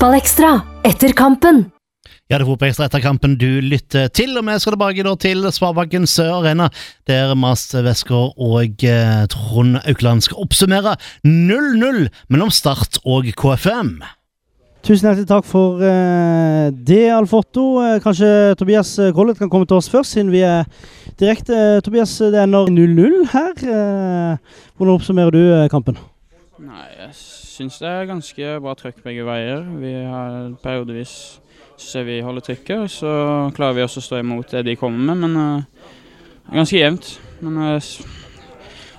Fotballekstra etter kampen. Ja, det er Fotballekstra etter kampen du lytter til, og vi skal tilbake da til Sparebanken Sør Arena, der Mas Wesker og eh, Trond Aukland skal oppsummere 0-0 mellom Start og KFM. Tusen hjertelig takk for eh, det, Alf Otto. Eh, kanskje Tobias Collett kan komme til oss først, siden vi er direkte. Tobias, det ender 0-0 her. Eh, hvordan oppsummerer du eh, kampen? Nei, jeg syns det er ganske bra trøkk begge veier. Vi har periodevis ser vi holder trykket, så klarer vi også å stå imot det de kommer med. Men uh, ganske jevnt. Men uh,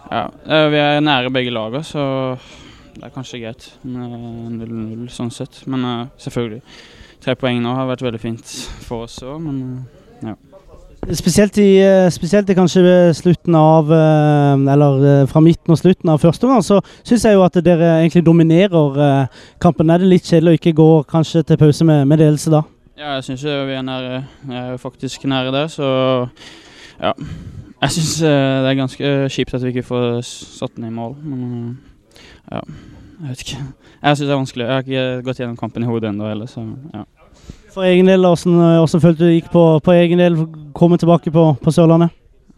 ja, vi er nære begge lagene, så det er kanskje greit med 0-0 sånn sett. Men uh, selvfølgelig. Tre poeng nå har vært veldig fint for oss òg, men ja. Spesielt i, eh, spesielt i kanskje slutten av eh, Eller eh, fra midten og slutten av første omgang, så syns jeg jo at dere egentlig dominerer kampen. Er det litt kjedelig å ikke gå kanskje til pause med, med ledelse da? Ja, jeg syns vi er nære. Jeg er faktisk nære der, så ja. Jeg syns det er ganske kjipt at vi ikke får satt den i mål, men ja. Jeg vet ikke. Jeg syns det er vanskelig. Jeg har ikke gått gjennom kampen i hodet ennå heller, så ja. For egen del, hvordan følte du gikk på, på egen del, komme tilbake på, på Sørlandet?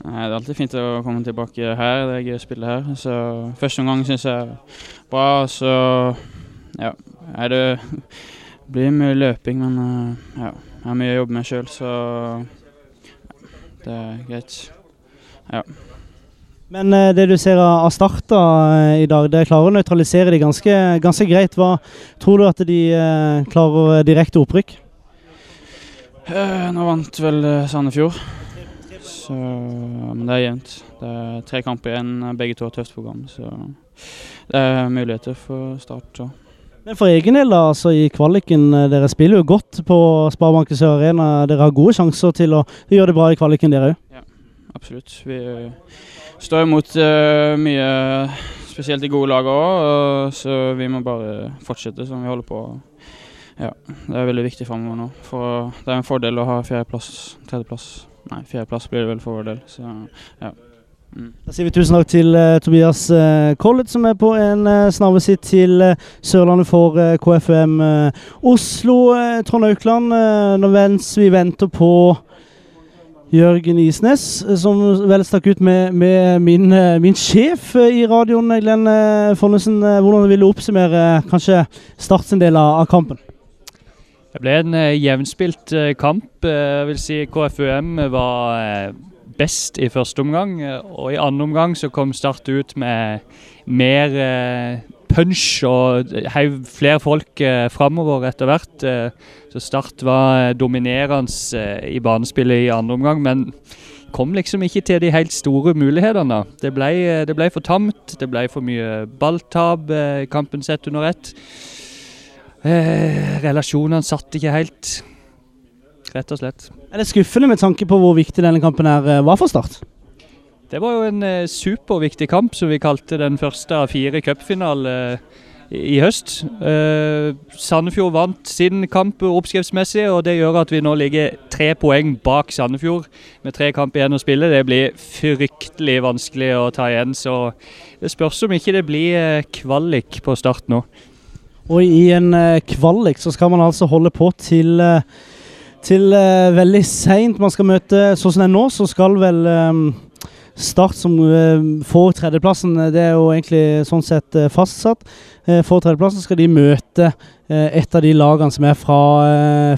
Nei, Det er alltid fint å komme tilbake her. Det er gøy å spille her. Så Første omgang syns jeg er bra. Så ja, er det blir mye løping, men ja, jeg har mye å jobbe med sjøl, så det er greit. Ja. Men det du ser av Start i dag, det klarer å nøytralisere de ganske, ganske greit. Hva tror du at de klarer direkte opprykk? Uh, nå vant vel uh, Sandefjord. Så, men det er jevnt. Det er tre kamper igjen. Begge to har tøft program. Så det er muligheter for Start. Så. Men for egen del, da, altså i kvaliken, eh, dere spiller jo godt på Sparebanken Sør Arena. Dere har gode sjanser til å gjøre det bra i kvaliken, dere òg? Ja, absolutt. Vi står imot uh, mye, spesielt i gode lagene òg, så vi må bare fortsette som vi holder på. Ja, det er veldig viktig framover nå. For det er en fordel å ha fjerdeplass, tredjeplass Nei, fjerdeplass blir det vel fordel. Så ja. Mm. Da sier vi tusen takk til uh, Tobias uh, Collett, som er på en uh, snarvisitt til uh, Sørlandet for uh, KFUM Oslo. Trond Aukland, mens vi venter på Jørgen Isnes, som vel stakk ut med, med min, min, sjef i radioen, Glenn Fonnesen. Hvordan vil du oppsummere kanskje starts del av kampen? Det ble en uh, jevnspilt uh, kamp. Uh, jeg vil si KFUM var best i første omgang. Og i andre omgang så kom Start ut med mer punch og heiv flere folk framover etter hvert. så Start var dominerende i banespillet i andre omgang, men kom liksom ikke til de helt store mulighetene. Det ble, det ble for tamt, det ble for mye balltap i kampen sett under ett. Eh, relasjonene satt ikke helt. Rett og slett. Er det skuffende med tanke på hvor viktig denne kampen her eh, var for Start? Det var jo en eh, superviktig kamp, som vi kalte den første av fire cupfinaler eh, i høst. Eh, Sandefjord vant sin kamp oppskriftsmessig, og det gjør at vi nå ligger tre poeng bak Sandefjord med tre kamp igjen å spille. Det blir fryktelig vanskelig å ta igjen, så det spørs om ikke det blir eh, kvalik på start nå. Og i en uh, kvalik så skal man altså holde på til, uh, til uh, veldig seint. Man skal møte Sånn som det er nå, så skal vel Start som får tredjeplassen, det er jo egentlig sånn sett fastsatt. For tredjeplassen skal de møte et av de lagene som er fra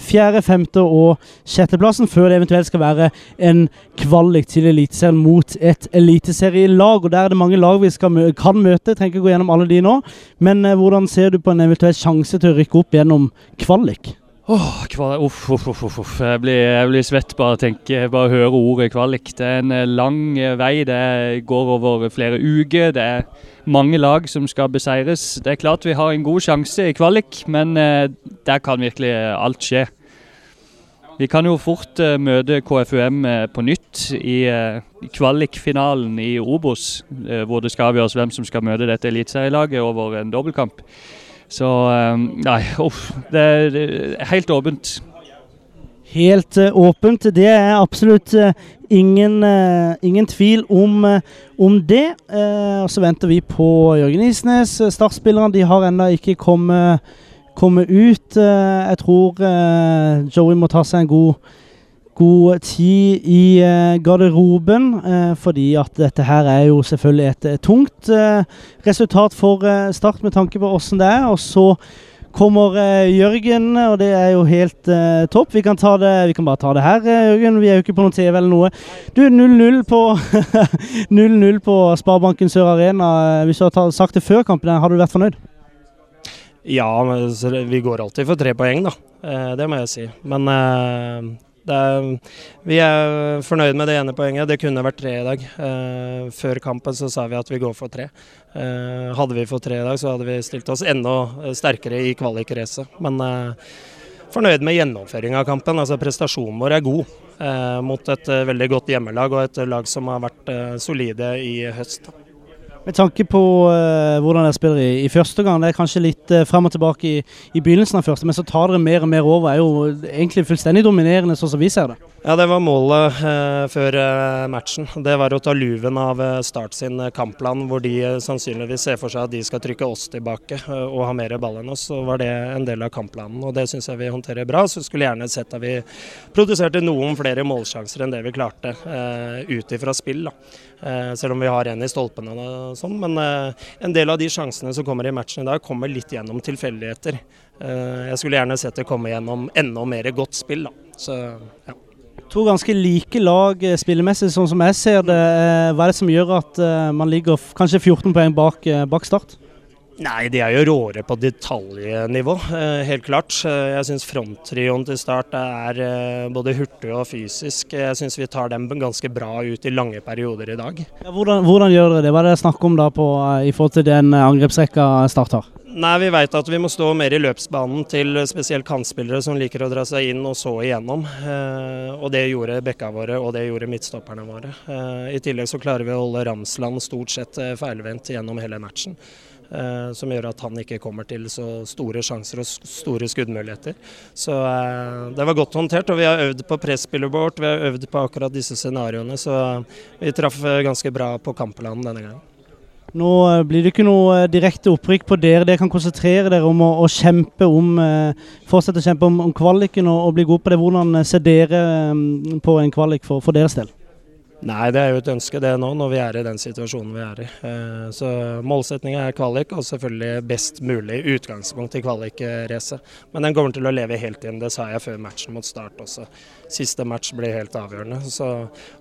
fjerde, femte og sjetteplassen, før det eventuelt skal være en kvalik til Eliteserien mot et eliteserielag. og Der er det mange lag vi skal, kan møte. Trenger ikke gå gjennom alle de nå. Men eh, hvordan ser du på en eventuell sjanse til å rykke opp gjennom kvalik? Oh, uff, uff, uff, uff. Jeg, blir, jeg blir svett bare å tenke, bare høre ordet kvalik. Det er en eh, lang eh, vei. Det går over flere uker. Det er mange lag som skal beseires. Det er klart vi har en god sjanse i kvalik, men eh, der kan virkelig alt skje. Vi kan jo fort møte KFUM på nytt i kvalikfinalen i Obos, hvor det skal avgjøres hvem som skal møte dette eliteserielaget over en dobbeltkamp. Så nei, uff. Det, er helt åpent. Helt åpent. Det er absolutt ingen, ingen, tvil om, om det. og så venter vi på Jørgen Isnes. Startspillerne de har ennå ikke kommet kommet ut. Eh, jeg tror eh, Joey må ta seg en god, god tid i eh, garderoben, eh, fordi at dette her er jo selvfølgelig et eh, tungt resultat for Start med tanke på åssen det er. Og så kommer Jørgen, og det er jo helt topp. Vi kan, det, vi kan bare ta det her, Jørgen. Vi er jo ikke på noen TV eller noe. Du, 0-0 på 0-0 på Sparebanken Sør Arena. Hvis du har sagt det før kampen, har du vært fornøyd? Ja, vi går alltid for tre poeng, da. Det må jeg si. Men er, vi er fornøyd med det ene poenget. Det kunne vært tre i dag. Eh, Før kampen så sa vi at vi går for tre. Eh, Hadde vi fått tre i dag, så hadde vi stilt oss enda sterkere i kvalikracet. Men eh, fornøyd med gjennomføringa av kampen. Altså Prestasjonen vår er god eh, mot et eh, veldig godt hjemmelag og et lag som har vært eh, solide i høst. Med tanke på uh, hvordan dere spiller i, i første gang, det er kanskje litt uh, frem og tilbake i, i begynnelsen av første, men så tar dere mer og mer over. er jo egentlig fullstendig dominerende, sånn som vi ser det. Ja, det var målet eh, før eh, matchen. Det var å ta luven av eh, Start sin eh, kampplan, hvor de sannsynligvis ser for seg at de skal trykke oss tilbake og ha mer ball enn oss. Så var det en del av kampplanen, og det syns jeg vi håndterer bra. Så skulle gjerne sett at vi produserte noen flere målsjanser enn det vi klarte ut ifra spill. selv om vi har en i stolpene og sånn. Men en del av de sjansene som kommer i matchen i dag, kommer litt gjennom tilfeldigheter. Jeg skulle gjerne sett det komme gjennom enda mer godt spill, da. Så ja. To ganske like lag eh, spillemessig, sånn som jeg ser det. Eh, Hva er det som gjør at eh, man ligger kanskje 14 poeng bak, bak Start? Nei, de er jo råere på detaljnivå, helt klart. Jeg syns fronttrioen til Start er både hurtig og fysisk. Jeg syns vi tar dem ganske bra ut i lange perioder i dag. Ja, hvordan, hvordan gjør dere det? Hva er det snakk om da på, i forhold til den angrepsrekka Start har? Nei, vi veit at vi må stå mer i løpsbanen til spesielt kantspillere som liker å dra seg inn og så igjennom. Eh, og det gjorde bekka våre, og det gjorde midtstopperne våre. Eh, I tillegg så klarer vi å holde Ramsland stort sett eh, feilvendt gjennom hele matchen. Som gjør at han ikke kommer til så store sjanser og store skuddmuligheter. Så det var godt håndtert, og vi har øvd på presspillet vårt. Vi har øvd på akkurat disse scenarioene, så vi traff ganske bra på kampplanen denne gangen. Nå eh, blir det ikke noe eh, direkte opprykk på dere. Dere kan konsentrere dere om å, å kjempe om eh, fortsette å kjempe om, om kvaliken og, og bli gode på det. Hvordan ser dere eh, på en kvalik for, for deres del? Nei, det er jo et ønske det nå, når vi er i den situasjonen vi er i. Så målsettinga er kvalik, og selvfølgelig best mulig utgangspunkt i kvalikracet. Men den kommer til å leve helt inn, det sa jeg før matchen mot Start også. Siste match blir helt avgjørende. Så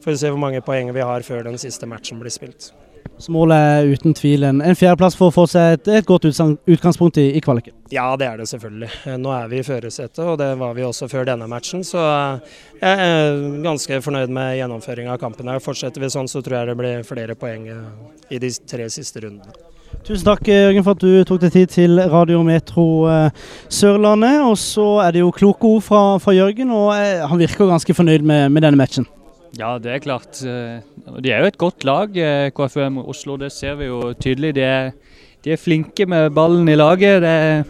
får vi se hvor mange poeng vi har før den siste matchen blir spilt. Så målet er uten tvil en, en fjerdeplass for å få seg et, et godt utgangspunkt i, i kvaliken. Ja, det er det selvfølgelig. Eh, Nå er vi i førersetet, og det var vi også før denne matchen. Så eh, jeg er ganske fornøyd med gjennomføringa av kampen. her. Fortsetter vi sånn, så tror jeg det blir flere poeng eh, i de tre siste rundene. Tusen takk Jørgen for at du tok deg tid til Radio Metro eh, Sørlandet. Og så er det jo kloke ord fra, fra Jørgen, og eh, han virker ganske fornøyd med, med denne matchen. Ja, det er klart. eh, De er jo et godt lag, eh, KFUM Oslo. Det ser vi jo tydelig. De er, de er flinke med ballen i laget. Er,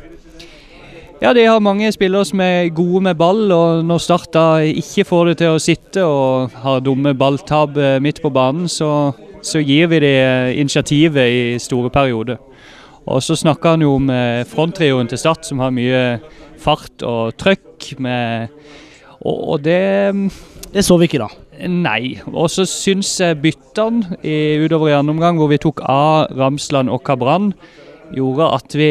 ja, De har mange spillere som er gode med ball, og når Start ikke får det til å sitte og har dumme balltap eh, midt på banen, så, så gir vi dem initiativet i store perioder. Og så snakker han jo om fronttrioen til Start, som har mye fart og trøkk. Med, og, og det Det så vi ikke da. Nei. Og så syns jeg byttene i, utover i andre omgang, hvor vi tok av Ramsland og Kabran, gjorde at vi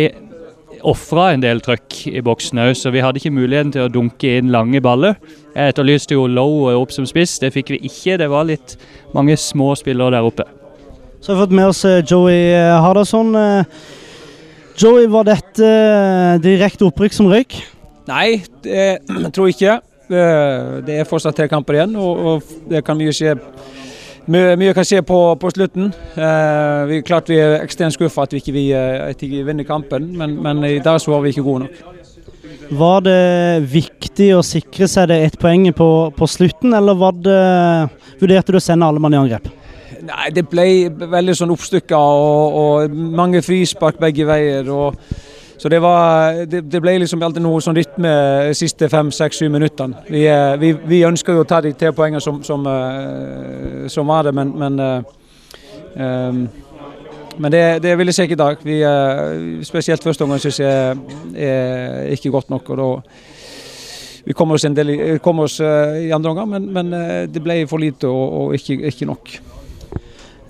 ofra en del trøkk i boksen òg, så vi hadde ikke muligheten til å dunke inn lange baller. Jeg etterlyste jo Low opp som spiss, det fikk vi ikke. Det var litt mange små spillere der oppe. Så har vi fått med oss eh, Joey eh, Hardasson. Eh, Joey, var dette direkte opprykk som røyk? Nei, det jeg tror jeg ikke. Det, det er fortsatt tre kamper igjen, og, og det kan mye skje. Mye, mye kan skje på, på slutten. Eh, vi, klart vi er ekstremt skuffa at vi ikke, vi, eh, at vi vinner kampen, men, men i dag så var vi ikke gode nok. Var det viktig å sikre seg det ett poeng på, på slutten, eller det, vurderte du å sende alle mann i angrep? Nei, det ble veldig sånn oppstykka og, og mange frispark begge veier. og så det, var, det, det ble liksom alltid noe sånn rytme de siste fem, seks, syv minuttene. Vi, eh, vi, vi ønsker jo å ta de tre poengene som, som, eh, som var det, men, men eh, men det, det vil jeg ikke i dag. Vi, spesielt første omgang syns jeg er ikke godt nok. og da vi kom oss, del, kom oss i andre omgang, men, men, det ble for lite og, og ikke, ikke, nok.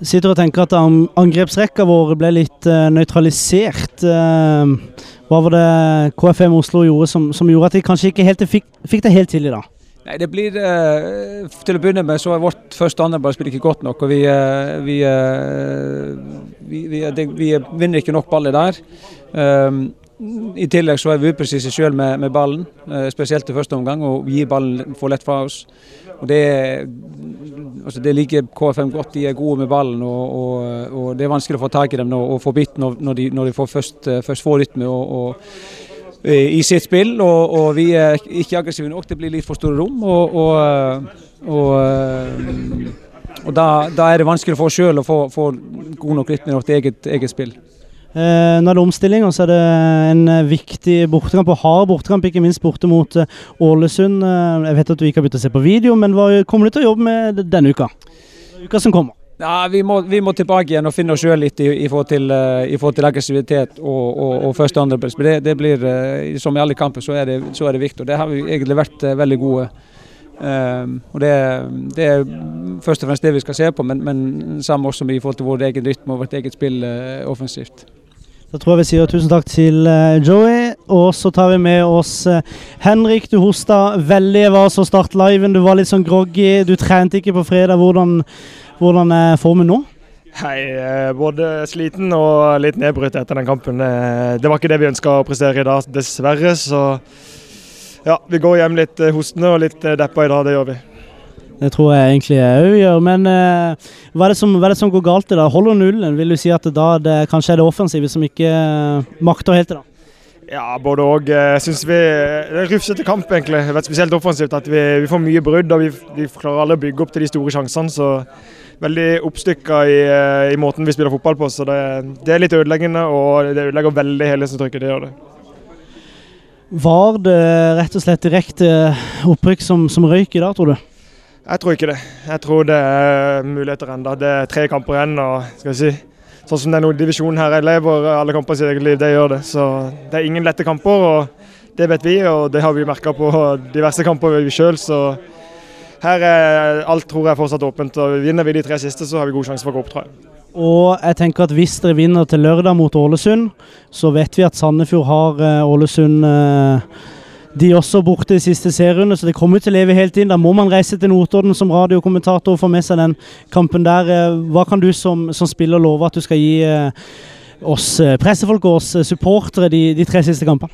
Sitter og tenker at angrepsrekka vår ble litt uh, nøytralisert. Uh, hva var det KFM Oslo gjorde som, som, gjorde at de kanskje ikke helt fikk, fikk det helt til i dag? Nei, det blir uh, Til å begynne med så er vårt første andrebalspill ikke godt nok. og Vi, vi, vi, vi, det, vi vinner ikke nok baller der. Um, i tillegg så er vi upresise selv med, med, ballen, eh, spesielt i første omgang, og gir ballen for lett fra oss. Og det, altså det liker KFM godt, de er gode med ballen. Og, og, og det er vanskelig å få tak i dem og få bitt når, når, de, når de får først, eh, først får rytme og, i sitt spill. Og, vi er ikke aggressive nok, det blir litt for store rom. og og da, da, er det vanskelig for oss sjøl å få, få god nok rytme i vårt eget, eget spill. Eh, er det omstilling, og så er det en eh, viktig bortekamp, og hard bortekamp, ikke minst borte mot eh, Ålesund. Eh, jeg vet at du ikke har begynt å se på video, men hva kommer du til å jobbe med denne uka? Uka som kommer? Ja, vi må, vi må tilbake igjen og finne oss sjøl litt i, i, forhold til, i, til, aggressivitet og, og, og første og andreplass. Det, det blir, som i alle kamper, så er det, så er det viktig. og Det har vi egentlig vært veldig gode. Um, og det, det, er først og fremst det vi skal se på, men, men sammen også i forhold til vår egen rytme og vårt eget spill uh, offensivt. Da tror jeg vi sier tusen takk til uh, Joey. Og så tar vi med oss uh, Henrik. Du hosta veldig. Jeg var så start liven. Du var litt sånn groggy. Du trente ikke på fredag. Hvordan, hvordan er formen nå? Hei, både sliten og litt nedbrutt etter den kampen. Det var ikke det vi ønska å prestere i dag, dessverre. Så ja, vi går hjem litt hostende og litt deppa i dag. Det gjør vi. Det tror jeg egentlig òg gjør. Men uh, hva, er som, hva, er det som, går galt i dag? Holder nullen? Vil du si at da det kanskje er det offensive som ikke uh, makter helt i dag? Ja, både òg. Jeg syns vi Det er en rufsete kamp, egentlig. Det har spesielt offensivt. At vi, vi får mye brudd og vi, vi, klarer aldri å bygge opp til de store sjansene. så Veldig oppstykka i, eh, i, måten vi spiller fotball på. så det, det er litt ødeleggende, og det ødelegger veldig helhetsinntrykket. trykket. Det gjør det. Var det rett og slett direkte opprykk som, som røyk i dag, tror du? Jeg tror ikke det. Jeg tror det er muligheter ennå. Det er tre kamper igjen. og skal vi si, Sånn som det er noen divisjon her, jeg lever alle kamper i sitt eget liv. Det gjør det. Så det er ingen lette kamper. og Det vet vi, og det har vi merka på diverse kamper vi sjøl. Så her er alt tror jeg fortsatt åpent. og Vinner vi de tre siste, så har vi god sjanse for å gå opp, tror jeg. Og jeg tenker at hvis dere vinner til lørdag mot Ålesund, så vet vi at Sandefjord har eh, Ålesund eh, de er også borte i siste serierunde, så det kommer til å leve helt inn. Da må man reise til Notodden som radiokommentator og få med seg den kampen der. Eh, hva kan du som, som spiller love at du skal gi eh, oss eh, pressefolk og oss supportere de, de tre siste kampene?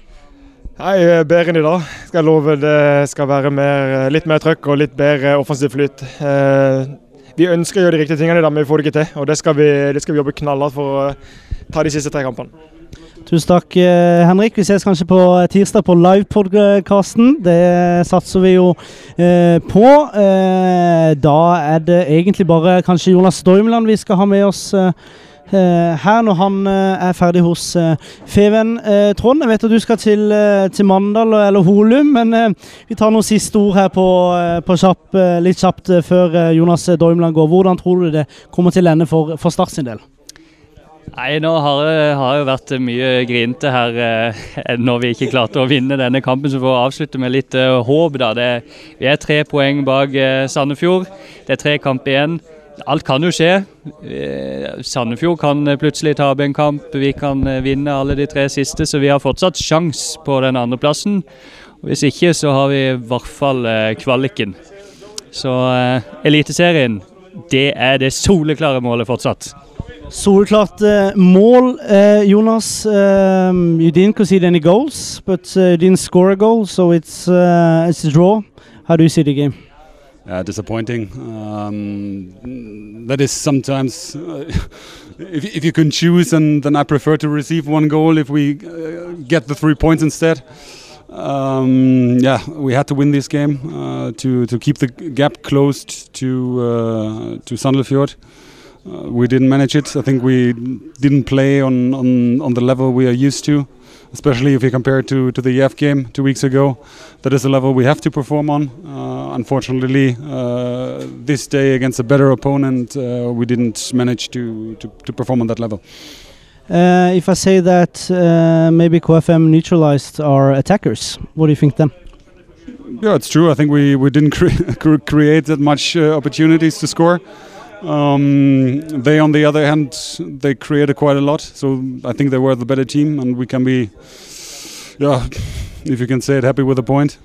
Nei, Bedre enn i dag. Skal jeg love det skal være mer, litt mer trøkk og litt bedre offensiv flyt. Vi ønsker å gjøre de riktige tingene i dag, men vi får det ikke til. og Det skal vi, det skal vi jobbe knallhardt for å ta de siste tre kampene. Tusen takk, eh, Henrik. Vi ses kanskje på tirsdag på livepodkasten. Det satser vi jo eh, på. Eh, da er det egentlig bare kanskje Jonas Stormland vi skal ha med oss eh, eh her når han eh, er ferdig hos Feven. Trond, jeg vet at du skal til, til Mandal eller Holum, men vi tar noen siste ord her på, på kjapp, litt kjapt før Jonas Dormland går. Hvordan tror du det kommer til å ende for, for Start sin del? Nei, nå har det, jo vært mye grinete her eh, når vi ikke klarte å vinne denne kampen. Så får vi avslutte med litt eh, håp. da. Det, vi er tre poeng bak eh, Sandefjord. Det er tre kamp igjen. Alt kan jo skje. Eh, Sandefjord kan plutselig tape en kamp. Vi kan eh, vinne alle de tre siste, så vi har fortsatt sjans på den andreplassen. Hvis ikke, så har vi i hvert fall eh, kvaliken. Så Eliteserien, det er det soleklare målet fortsatt. Solklart uh, mål. Uh, Jonas, um, you didn't concede any goals, but uh, you didn't score a goal, so it's it's a draw. How do you see the game? Yeah, disappointing. Um, that is sometimes, if, if you can choose, and then I prefer to receive one goal if we get the three points instead. Um, yeah, we had to win this game uh, to to keep the gap closed to uh, to Sandefjord. Uh, we didn't manage it. I think we didn't play on, on, on the level we are used to. especially if you compare it to, to the EF game two weeks ago. That is the level we have to perform on. Uh, unfortunately, uh, this day against a better opponent, uh, we didn't manage to, to, to perform on that level. Uh, if I say that uh, maybe KFM neutralized our attackers, what do you think then? Yeah, it's true. I think we, we didn't cre create that much uh, opportunities to score. Um, they, on the other hand, they created quite a lot. So I think they were the better team, and we can be, yeah, if you can say it, happy with the point.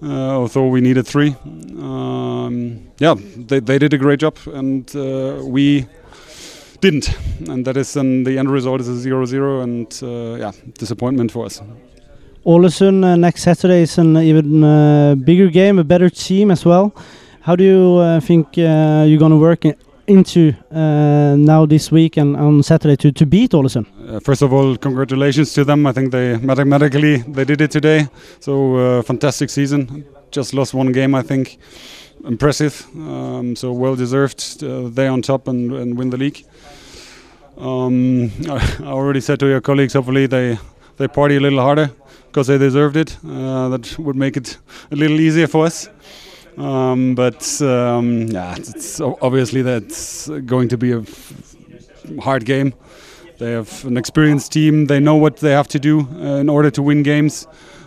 Uh, although we needed three. Um, yeah, they, they did a great job, and uh, we didn't. And that is then the end result is a 0 0, and uh, yeah, disappointment for us. Ålesund uh, next Saturday is an even uh, bigger game, a better team as well. How do you uh, think you're going to work into uh, now this week and on Saturday to, to beat Ålesund? Uh, first of all, congratulations to them. I think they mathematically they did it today. So uh, fantastic season. Just lost one game, I think. Impressive. Um, so well deserved. Uh, they on top and, and win the league. Um, I already said to your colleagues, hopefully they they party a little harder because they deserved it. Uh, that would make it a little easier for us. Um, but um, yeah, it's obviously that's going to be a hard game. They have an experienced team. They know what they have to do uh, in order to win games.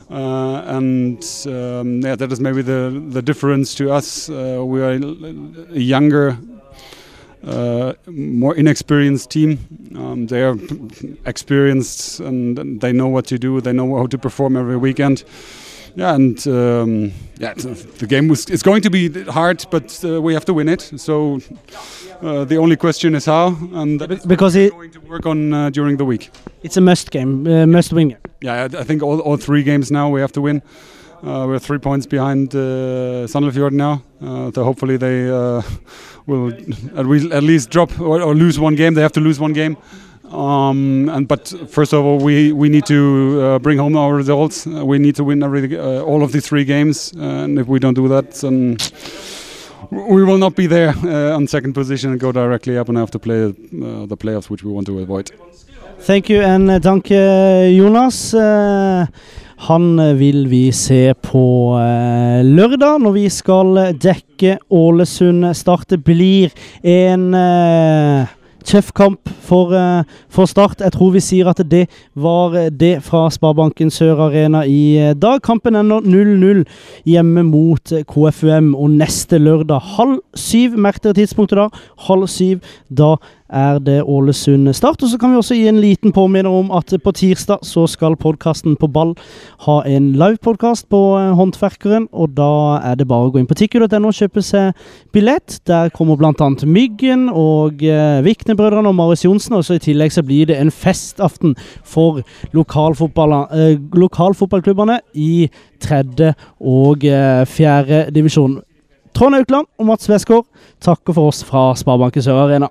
Uh, and um, yeah, that is maybe the the difference to us. Uh, we are a younger, uh, more inexperienced team. Um, they are experienced and, and they know what to do. They know how to perform every weekend. Yeah, and um, yeah, the game was it's going to be hard, but uh, we have to win it. So uh, the only question is how, and that is because what it, we're going to work on uh, during the week. it's a must game, uh, must win. Yeah, I, I think all, all three games now we have to win. Uh, we're three points behind uh, Sandefjord now. Uh, so hopefully they uh, will at least, at least drop or, or lose one game. They have to lose one game. Um, and but first of all, we we need to uh, bring home our results. Uh, we need to win every uh, all of the three games. Uh, and if we don't do that, then we will not be there uh, on second position and go directly up and have to play uh, the playoffs, which we want to avoid. Thank you and uh, danke, Jonas. Han vil vi se på lørdag, når vi skal dekke Ålesund Start. Blir en tøff kamp for, eh, for Start. Jeg tror vi sier at det var det fra Sparebanken Sør Arena i eh, dag. Kampen ender 0-0 hjemme mot eh, KFUM, og neste lørdag halv syv, merk tidspunktet da, halv syv, da er det Ålesund Start. Og så kan vi også gi en liten påminner om at på tirsdag så skal podkasten På ball ha en livepodkast på eh, Håndverkeren, og da er det bare å gå inn på tikku.no og kjøpe seg billett. Der kommer bl.a. Myggen og eh, Viknebrødrene og Marius Johnsen, og så i tillegg så blir det en festaften for eh, lokalfotballklubbene i tredje og eh, fjerde divisjon. Trond Aukland og Mats Westgård takker for oss fra Sparebanken Sør Arena.